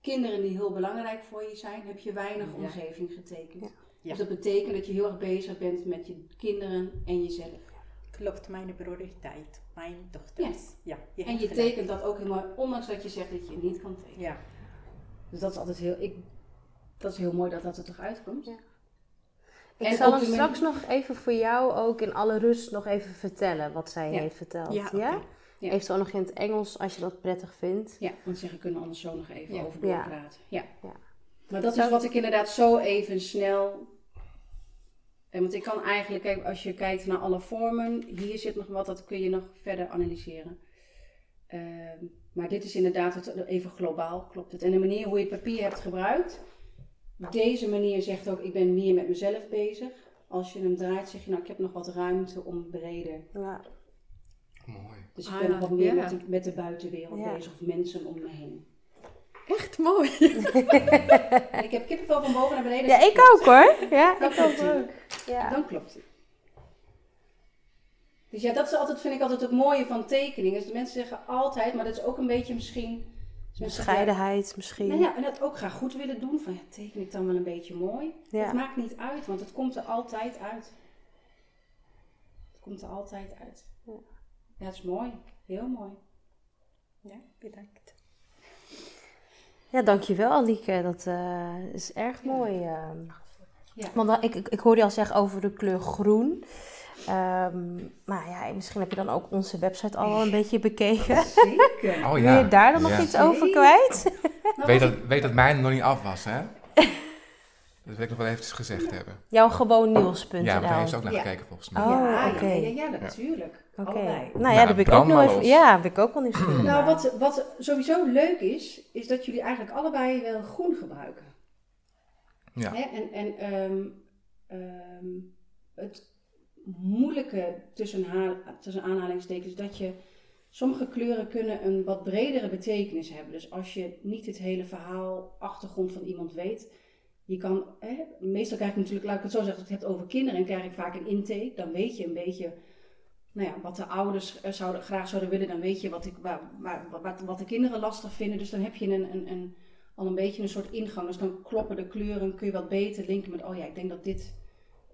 kinderen die heel belangrijk voor je zijn, heb je weinig Ja. omgeving getekend. Ja. Ja. Dus dat betekent dat je heel erg bezig bent met je kinderen en jezelf. Klopt, mijn prioriteit. Mijn dochters. Ja. je En je gelijk. tekent dat ook helemaal, ondanks dat je zegt dat je het niet kan tekenen. Ja. Dus dat is altijd heel, ik, dat is heel mooi dat dat er toch uitkomt. Ja. Ik En zal hem straks nog even voor jou ook in alle rust nog even vertellen wat zij Ja. heeft verteld. Ja, Ja? oké. Ja. Eventueel nog in het Engels als je dat prettig vindt. Ja, want zeggen kunnen we anders zo nog even Ja. over Ja. doorpraten. Ja. Ja. Maar dat Zou- is wat ik inderdaad zo even snel... En want ik kan eigenlijk, kijk, als je kijkt naar alle vormen, hier zit nog wat, dat kun je nog verder analyseren. Ehm, maar dit is inderdaad het, even globaal, klopt het. En de manier hoe je papier hebt gebruikt, deze manier zegt ook, ik ben meer met mezelf bezig. Als je hem draait, zeg je, nou, ik heb nog wat ruimte om breder. Ja. Mooi. Dus ik Ah, ben nog wat meer ja. met, de, met de buitenwereld Ja. bezig, of mensen om me heen. Echt mooi. [laughs] Ik heb kippenvel van boven naar beneden. ja, ik ook hoor. Ja, Dat ik klopt, ook. ja. ook. Ja. Dan klopt het. Dus ja, dat is altijd, vind ik altijd het mooie van tekeningen. Dus de mensen zeggen altijd, maar dat is ook een beetje misschien... Bescheidenheid misschien. Nou ja, en dat ook graag goed willen doen. Van ja, teken ik dan wel een beetje mooi? Ja. Het maakt niet uit, want het komt er altijd uit. Het komt er altijd uit. Ja. Ja, het is mooi. Heel mooi. Ja, bedankt. Ja, dankjewel Alieke. Dat eh, is erg mooi. ehm. Ja. Want dan- ik, ik, ik hoorde je al zeggen over de kleur groen. Ehm, nou ja, misschien heb je dan ook onze website al een beetje bekeken. Zeker. Oh Wil ja. je daar dan nog Ja. iets over kwijt? Weet dat, weet dat mijn nog niet af was, hè? Dat wil ik nog wel eventjes gezegd hebben. Jouw gewoon nieuws.nl. Ja, maar daar heeft ze ook naar Ja. gekeken volgens mij. Oh, ja, oké. ja, ja, ja, natuurlijk. Oké. Allebei. Nou ja, Nou, daar ben ik ook nog even. Ja, ben ik ook wel nieuwsgierig. Nou, wat, wat sowieso leuk is, is dat jullie eigenlijk allebei wel groen gebruiken. Ja. Hè? En, en ehm, ehm, het moeilijke tussen, haal- tussen aanhalingstekens is dat je sommige kleuren kunnen een wat bredere betekenis hebben. Dus als je niet het hele verhaal, achtergrond van iemand weet, je kan, hè, meestal krijg ik natuurlijk, laat ik het zo zeggen, als ik het heb over kinderen, en krijg ik vaak een intake, dan weet je een beetje nou ja, wat de ouders eh, zouden, graag zouden willen, dan weet je wat, ik, wat, wat de kinderen lastig vinden. Dus dan heb je een, een, een, al een beetje een soort ingang. Dus dan kloppen de kleuren, kun je wat beter linken met, oh ja, ik denk dat dit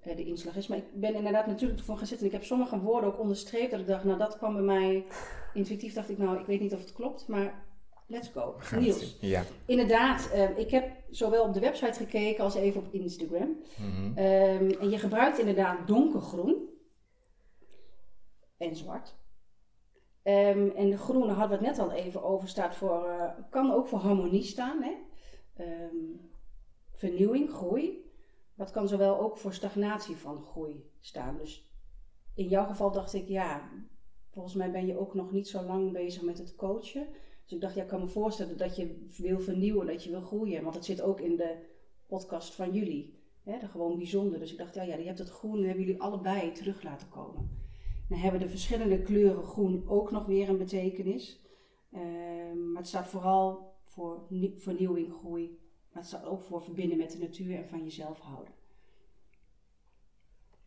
eh, de inslag is. Maar ik ben inderdaad natuurlijk ervoor gaan zitten. En ik heb sommige woorden ook onderstreept. Dat ik dacht, nou dat kwam bij mij intuïtief. Dacht ik, nou ik weet niet of het klopt, maar let's go. Niels. Ja. inderdaad, eh, ik heb zowel op de website gekeken als even op Instagram. Mhm. Ehm, en je gebruikt inderdaad donkergroen en zwart. Ehm, en de groene hadden we het net al even over, staat voor, eh, kan ook voor harmonie staan. Hè? Ehm, vernieuwing, groei. Dat kan zowel ook voor stagnatie van groei staan. Dus in jouw geval dacht ik, ja, volgens mij ben je ook nog niet zo lang bezig met het coachen. Dus ik dacht, ja, ik kan me voorstellen dat je wil vernieuwen, dat je wil groeien. Want dat zit ook in de podcast van jullie. Hè, de gewoon bijzonder. Dus ik dacht, ja, ja, je hebt het groen, hebben jullie allebei terug laten komen. Dan hebben de verschillende kleuren groen ook nog weer een betekenis. Ehm, maar het staat vooral voor nie- vernieuwing, groei. Maar het staat ook voor verbinden met de natuur en van jezelf houden.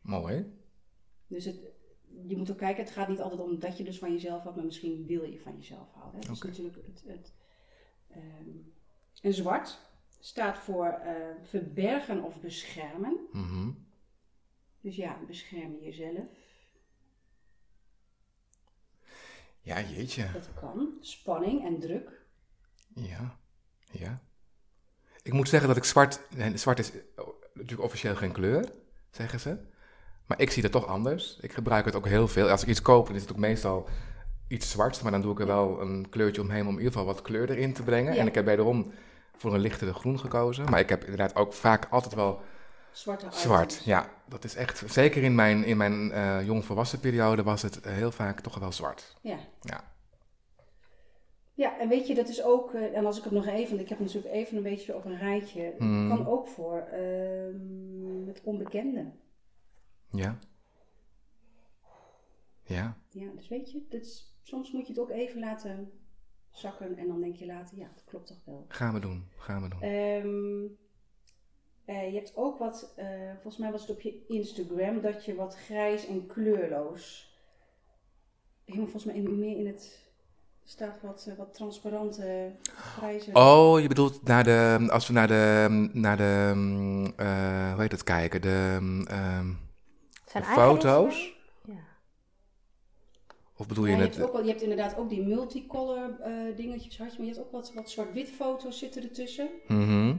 Mooi. Dus het, je moet ook kijken, het gaat niet altijd om dat je dus van jezelf houdt, maar misschien wil je van jezelf houden. hè. Dat is natuurlijk het. het ehm, en zwart staat voor eh, verbergen of beschermen. Mhm. Dus ja, bescherm jezelf. Ja, jeetje. Dat kan. Spanning en druk. Ja. Ja. Ik moet zeggen dat ik zwart... nee, zwart is eh, natuurlijk officieel geen kleur, zeggen ze. Maar ik zie dat toch anders. Ik gebruik het ook heel veel. Als ik iets koop, dan is het ook meestal iets zwarts. Maar dan doe ik er wel een kleurtje omheen om in ieder geval wat kleur erin te brengen. Ja. En ik heb wederom voor een lichtere groen gekozen. Maar ik heb inderdaad ook vaak altijd wel Zwarte items. zwart. Ja, dat is echt... Zeker in mijn, in mijn eh jongvolwassen periode was het heel vaak toch wel zwart. Ja. Ja. Ja, en weet je, dat is ook, eh, en als ik het nog even, ik heb natuurlijk even een beetje op een rijtje, Hmm. kan ook voor ehm, het onbekende. Ja. Ja. Ja, dus weet je, is, soms moet je het ook even laten zakken en dan denk je later, ja, dat klopt toch wel. Gaan we doen. Gaan we doen. Ehm, eh, je hebt ook wat, eh, volgens mij was het op je Instagram, dat je wat grijs en kleurloos, helemaal volgens mij in- meer in het, staat wat, eh, wat transparante grijze. Oh, je bedoelt naar de, als we naar de, naar de, mm, hoe heet het kijken, de, mm, ehm, Zijn foto's? Ja. Of bedoel Ja, je je, hebt wel, je hebt inderdaad ook die multicolor eh, dingetjes, had je, maar je hebt ook wat, wat zwart-wit foto's zitten ertussen. Mhm.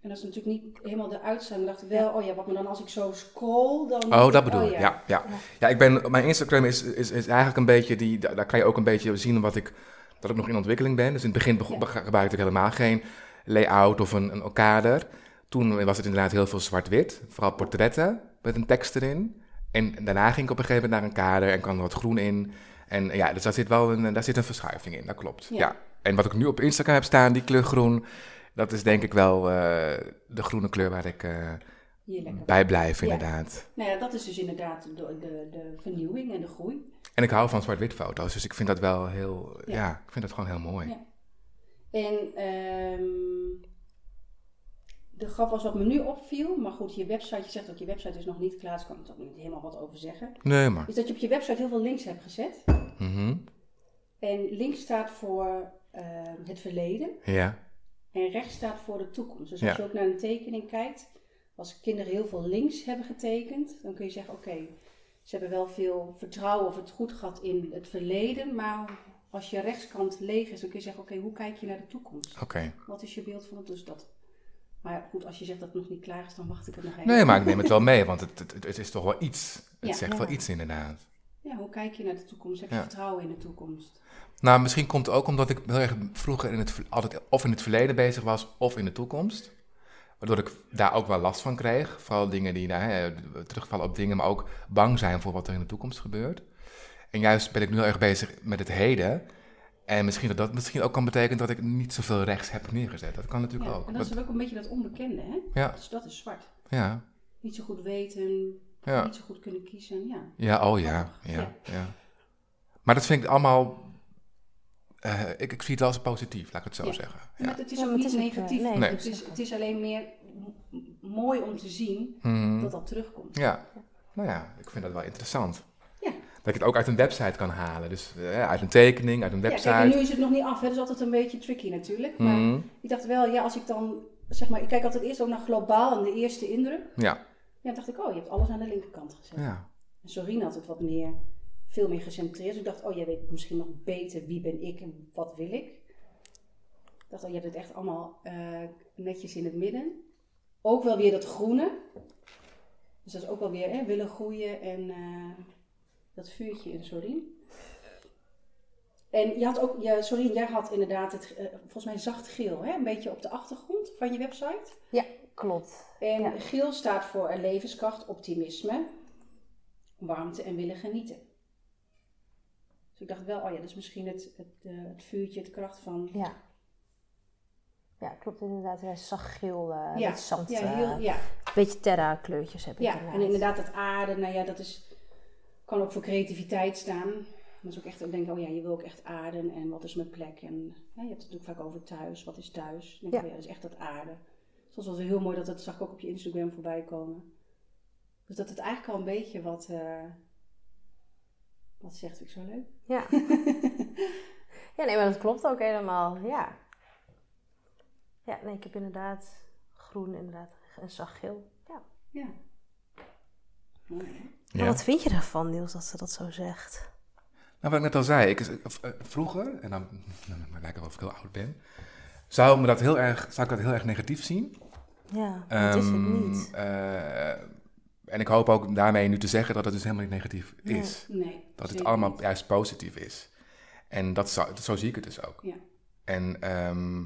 En dat is natuurlijk niet helemaal de uitzending. Ik dacht wel, oh ja, wat me dan als ik zo scroll, dan... Oh, dat bedoel ik. ja. Ja, ja. ik ben, mijn Instagram is, is, is eigenlijk een beetje die, daar kan je ook een beetje zien wat ik, dat ik nog in ontwikkeling ben. Dus in het begin Ja. gebruikte ik helemaal geen layout of een, een kader. Toen was het inderdaad heel veel zwart-wit, vooral portretten met een tekst erin. En daarna ging ik op een gegeven moment naar een kader en kwam er wat groen in. En ja, dus daar zit wel een, daar zit een verschuiving in, dat klopt. Ja. Ja. En wat ik nu op Instagram heb staan, die kleur groen, dat is denk ik wel eh, de groene kleur waar ik eh, bij blijf, Ja. inderdaad. Nou ja, dat is dus inderdaad de, de, de vernieuwing en de groei. En ik hou van zwart-wit foto's, dus ik vind dat wel heel, ja, Ja. ik vind dat gewoon heel mooi. Ja. En ehm, de grap was wat me nu opviel, maar goed, je website, je zegt ook je website is nog niet klaar, dus ik kan er ook niet helemaal wat over zeggen. Nee, maar. Is dat je op je website heel veel links hebt gezet. Mhm. En links staat voor ehm, het verleden Ja, en rechts staat voor de toekomst. Dus Ja. als je ook naar een tekening kijkt, als kinderen heel veel links hebben getekend, dan kun je zeggen, oké, ze hebben wel veel vertrouwen of het goed gehad in het verleden, maar als je rechtskant leeg is, dan kun je zeggen, oké, hoe kijk je naar de toekomst? oké. Wat is je beeld van het? Dus dat. Maar goed, als je zegt dat het nog niet klaar is, dan wacht ik het nog even. Nee, maar ik neem het wel mee, want het, het, het is toch wel iets. Het Ja. zegt Ja. wel iets, inderdaad. Ja, hoe kijk je naar de toekomst? Heb je Ja. vertrouwen in de toekomst? Nou, misschien komt het ook omdat ik heel erg vroeger in het, altijd of in het verleden bezig was of in de toekomst. Waardoor ik daar ook wel last van kreeg. Vooral dingen die nou, hè, terugvallen op dingen, maar ook bang zijn voor wat er in de toekomst gebeurt. En juist ben ik nu heel erg bezig met het heden. En misschien dat dat misschien ook kan betekenen dat ik niet zoveel rechts heb neergezet. Dat kan natuurlijk Ja, ook. en dat is ook een beetje dat onbekende, hè? ja, Dus dat is zwart. ja, Niet zo goed weten, ja. niet zo goed kunnen kiezen, ja. Ja, oh ja, ja, ja. Maar dat vind ik allemaal... eh, ik, ik zie het wel als positief, laat ik het zo Ja. zeggen. Maar Ja. het is Ja, ook maar niet het is ook, negatief. eh, nee, Nee. Het, is, het is alleen meer mooi om te zien Mhm. dat dat terugkomt. Ja, nou ja, ik vind dat wel interessant. Ja. Dat ik het ook uit een website kan halen. Dus eh, uit een tekening, uit een Ja, website. kijk, en nu is het nog niet af, hè? dat is altijd een beetje tricky natuurlijk. Maar Mhm. ik dacht wel, ja, als ik dan, zeg maar, ik kijk altijd eerst ook naar globaal en de eerste indruk. Ja, Ja, dacht ik, oh, je hebt alles aan de linkerkant gezet. ja. En Sorine had het wat meer, veel meer gecentreerd. Dus ik dacht, oh, jij weet misschien nog beter wie ben ik en wat wil ik. Ik dacht, oh, je hebt het echt allemaal eh, netjes in het midden. Ook wel weer dat groene. Dus dat is ook wel weer hè, willen groeien en eh, dat vuurtje in Sorine. En je had ook, ja, Sorine, jij had inderdaad het, eh, volgens mij zacht geel, hè? een beetje op de achtergrond van je website. Ja, klopt. En Ja. geel staat voor een levenskracht, optimisme, warmte en willen genieten. Dus ik dacht wel, oh ja, dat is misschien het, het, eh, het vuurtje, het kracht van... Ja. Ja, klopt inderdaad. Hij zag geel, eh ja, zand. ja, heel, ja, beetje terra kleurtjes heb ik ja, inderdaad. en inderdaad het aarde, nou ja, dat is, kan ook voor creativiteit staan. Dat is ook echt, ik denk, oh ja, je wil ook echt aarden en wat is mijn plek? En ja, je hebt het ook vaak over thuis, wat is thuis? Denk, Ja. oh ja, dat is echt dat aarde. Dus dat was wel heel mooi, dat, dat zag ik ook op je Instagram voorbij komen. Dus dat het eigenlijk al een beetje wat, eh, wat zegt, vind ik zo leuk. Ja. [laughs] ja, nee, maar dat klopt ook helemaal. Ja. Ja, nee, ik heb inderdaad groen, inderdaad, en zacht geel. Ja. Ja. Maar ja. wat vind je ervan, Niels, dat ze dat zo zegt? Nou, wat ik net al zei, ik, eh, vroeger, en dan, dan lijkt het wel of ik heel oud ben, zou, me dat heel erg, zou ik dat heel erg negatief zien. Ja, dat is het Ehm, niet. eh, en ik hoop ook daarmee nu te zeggen dat het dus helemaal niet negatief Nee. is. Nee. Dat het allemaal niet. juist positief is. En dat zo, zo zie ik het dus ook. Ja. En ehm,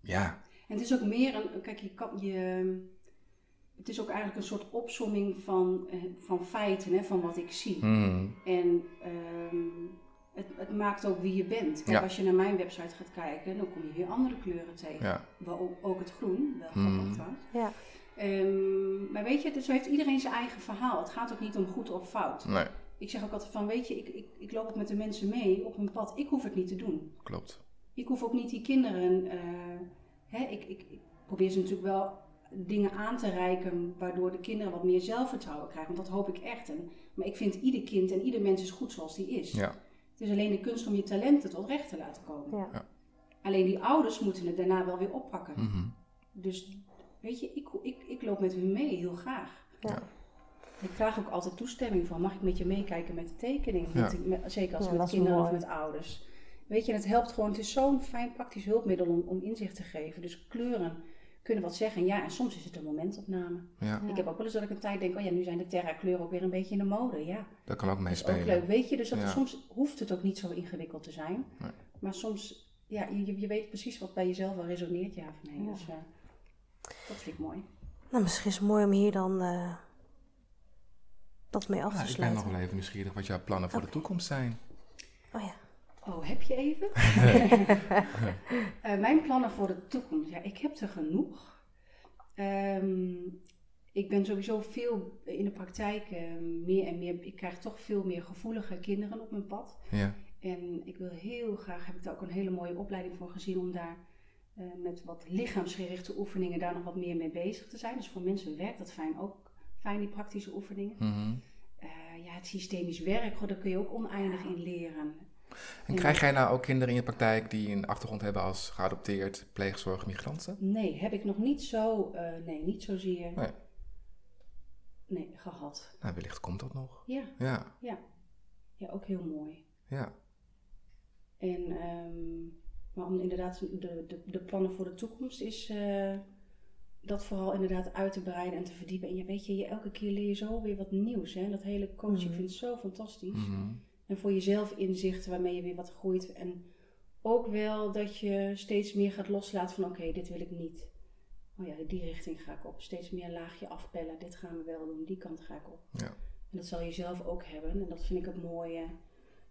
ja, En het is ook meer een, kijk, je kan, je, het is ook eigenlijk een soort opsomming van, eh, van feiten, hè, van wat ik zie. hmm, En ehm, het, het maakt ook wie je bent. Kijk, Ja. als je naar mijn website gaat kijken, dan kom je weer andere kleuren tegen. ja, Wel ook, het groen, wel Hmm. grappig trouwens. Ja. Ehm, maar weet je, dus zo heeft iedereen zijn eigen verhaal. Het gaat ook niet om goed of fout. nee, Ik zeg ook altijd van, weet je, ik, ik, ik loop ook met de mensen mee op een pad. Ik hoef het niet te doen. klopt. Ik hoef ook niet die kinderen. eh, hè, ik, ik, ik probeer ze natuurlijk wel dingen aan te reiken waardoor de kinderen wat meer zelfvertrouwen krijgen. Want dat hoop ik echt. En, maar ik vind ieder kind en ieder mens is goed zoals die is. Ja, Het is alleen de kunst om je talenten tot recht te laten komen. Ja. Ja. Alleen die ouders moeten het daarna wel weer oppakken. mhm, Dus weet je, ik, ik, ik loop met hun mee heel graag. Ja. Ik vraag ook altijd toestemming van, mag ik met je meekijken met de tekening? Ja. Met- met- zeker als Ja, met kinderen of met ouders. Weet je, en het helpt gewoon, het is zo'n fijn praktisch hulpmiddel om, om inzicht te geven. Dus kleuren kunnen wat zeggen. Ja, en soms is het een momentopname. Ja, Ik heb ook wel eens dat ik een tijd denk, oh ja, nu zijn de terra kleuren ook weer een beetje in de mode. Ja, dat kan ook dat is ook meespelen. leuk, weet je. Dus dat Ja. soms hoeft het ook niet zo ingewikkeld te zijn. Nee. Maar soms, ja, je, je weet precies wat bij jezelf wel resoneert, ja of nee. Ja. Dus eh, dat vind ik mooi. Nou, misschien is het mooi om hier dan eh, dat mee af Ja, te ik ben sluiten. nog wel even nieuwsgierig wat jouw plannen voor de toekomst zijn. Oh ja. Oh, heb je even? [laughs] [laughs] Eh, mijn plannen voor de toekomst. Ja, ik heb er genoeg. Ehm, ik ben sowieso veel in de praktijk eh, meer en meer. Ik krijg toch veel meer gevoelige kinderen op mijn pad. Ja, En ik wil heel graag, heb ik daar ook een hele mooie opleiding voor gezien om daar eh, met wat lichaamsgerichte oefeningen daar nog wat meer mee bezig te zijn. Dus voor mensen werkt dat fijn ook. Fijn die praktische oefeningen. Mhm. Ja, het systemisch werk, goh, daar kun je ook oneindig in leren. En krijg jij nou ook kinderen in je praktijk die een achtergrond hebben als geadopteerd pleegzorg migranten? Nee, heb ik nog niet zo, eh, nee, niet zozeer Nee. nee, gehad. Nou, wellicht komt dat nog. Ja, Ja, ja. Ja, ook heel mooi. ja. En, ehm, maar om inderdaad, de, de, de plannen voor de toekomst is eh, dat vooral inderdaad uit te breiden en te verdiepen. En je weet je, elke keer leer je zo weer wat nieuws. Hè? Dat hele coaching, ik vind het zo fantastisch. Mhm. En voor jezelf inzichten waarmee je weer wat groeit. En ook wel dat je steeds meer gaat loslaten van oké, dit wil ik niet. Oh ja, die richting ga ik op. Steeds meer laagje afpellen. Dit gaan we wel doen, die kant ga ik op. Ja. En dat zal je zelf ook hebben. En dat vind ik het mooie.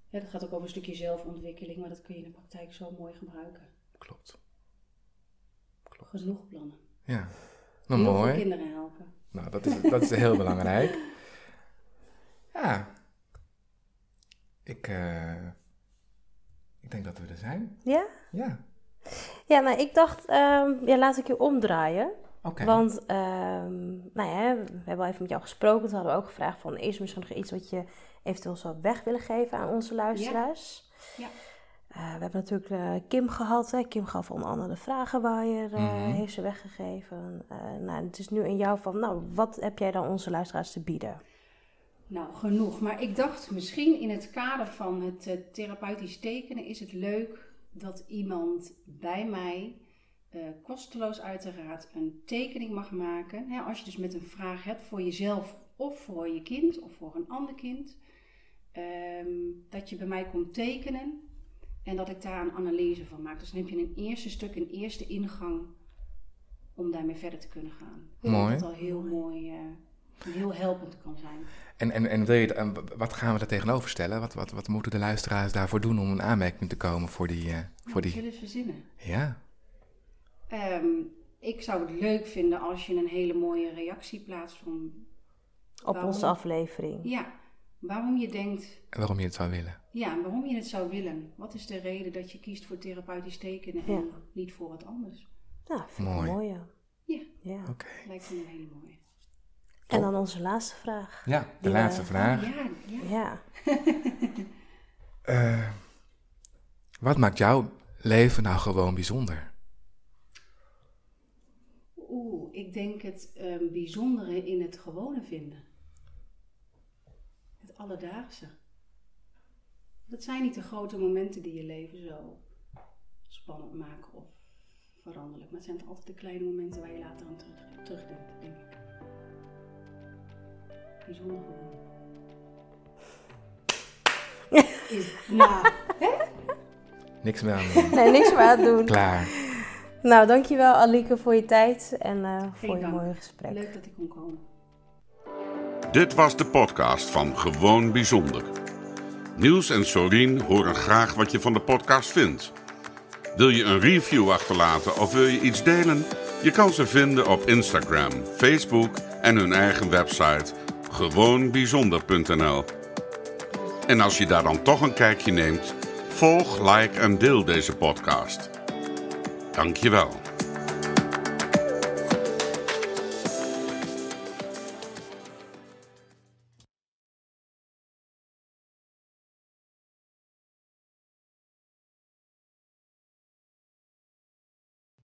Ja, dat gaat ook over een stukje zelfontwikkeling, maar dat kun je in de praktijk zo mooi gebruiken. Klopt. Genoeg plannen. Ja, nou mooi. kinderen helpen. Nou, dat is, dat is heel [laughs] belangrijk. Ja. Ik, eh, ik denk dat we er zijn. Ja? Ja. Ja, nou, ik dacht, ehm, ja, laat ik je omdraaien. Oké. Want, ehm, nou ja, we hebben al even met jou gesproken. Toen hadden we ook gevraagd van, is er misschien nog iets wat je eventueel zou weg willen geven aan onze luisteraars? Ja. Eh, we hebben natuurlijk eh, Kim gehad. Hè. Kim gaf onder andere de vragenwaaier, eh Mhm. heeft ze weggegeven. Eh, nou, het is nu aan jou van, nou, wat heb jij dan onze luisteraars te bieden? Nou, genoeg. Maar ik dacht misschien in het kader van het eh, therapeutisch tekenen is het leuk dat iemand bij mij eh, kosteloos uiteraard een tekening mag maken. Hè, als je dus met een vraag hebt voor jezelf of voor je kind of voor een ander kind. ehm, dat je bij mij komt tekenen en dat ik daar een analyse van maak. Dus dan heb je een eerste stuk, een eerste ingang om daarmee verder te kunnen gaan. Mooi. Dat het al heel mooi, eh, en heel helpend kan zijn. En, en, en wil je, en wat gaan we daar tegenover stellen? Wat, wat, wat moeten de luisteraars daarvoor doen om een aanmerking te komen voor die... eh, voor die... zullen verzinnen? Ja, Ehm, ik zou het leuk vinden als je een hele mooie reactie plaatst van Op Waarom? onze aflevering. ja, waarom je denkt, en waarom je het zou willen. ja, waarom je het zou willen. Wat is de reden dat je kiest voor therapeutisch tekenen Ja. en niet voor wat anders? Nou, vind ik Mooi. mooi, ja. Ja, ja. Oké. lijkt me een hele mooie. En dan onze laatste vraag. Ja, de laatste eh, vraag. Ja, ja. Ja. [laughs] Eh, wat maakt jouw leven nou gewoon bijzonder? Oeh, ik denk het ehm, bijzondere in het gewone vinden. Het alledaagse. Dat zijn niet de grote momenten die je leven zo spannend maken of veranderlijk. Maar het zijn altijd de kleine momenten waar je later aan terug, terugdenkt, denk ik. Bijzonder nou, [laughs] Niks meer aan [laughs] doen. Nee, niks meer aan doen. Klaar. Nou, dankjewel Alike voor je tijd en eh, voor je mooie gesprek. leuk dat ik kon komen. Dit was de podcast van Gewoon Bijzonder. Niels en Sorien horen graag wat je van de podcast vindt. Wil je een review achterlaten of wil je iets delen? Je kan ze vinden op Instagram, Facebook en hun eigen website gewoonbijzonder.nl. En als je daar dan toch een kijkje neemt, volg, like en deel deze podcast. Dankjewel.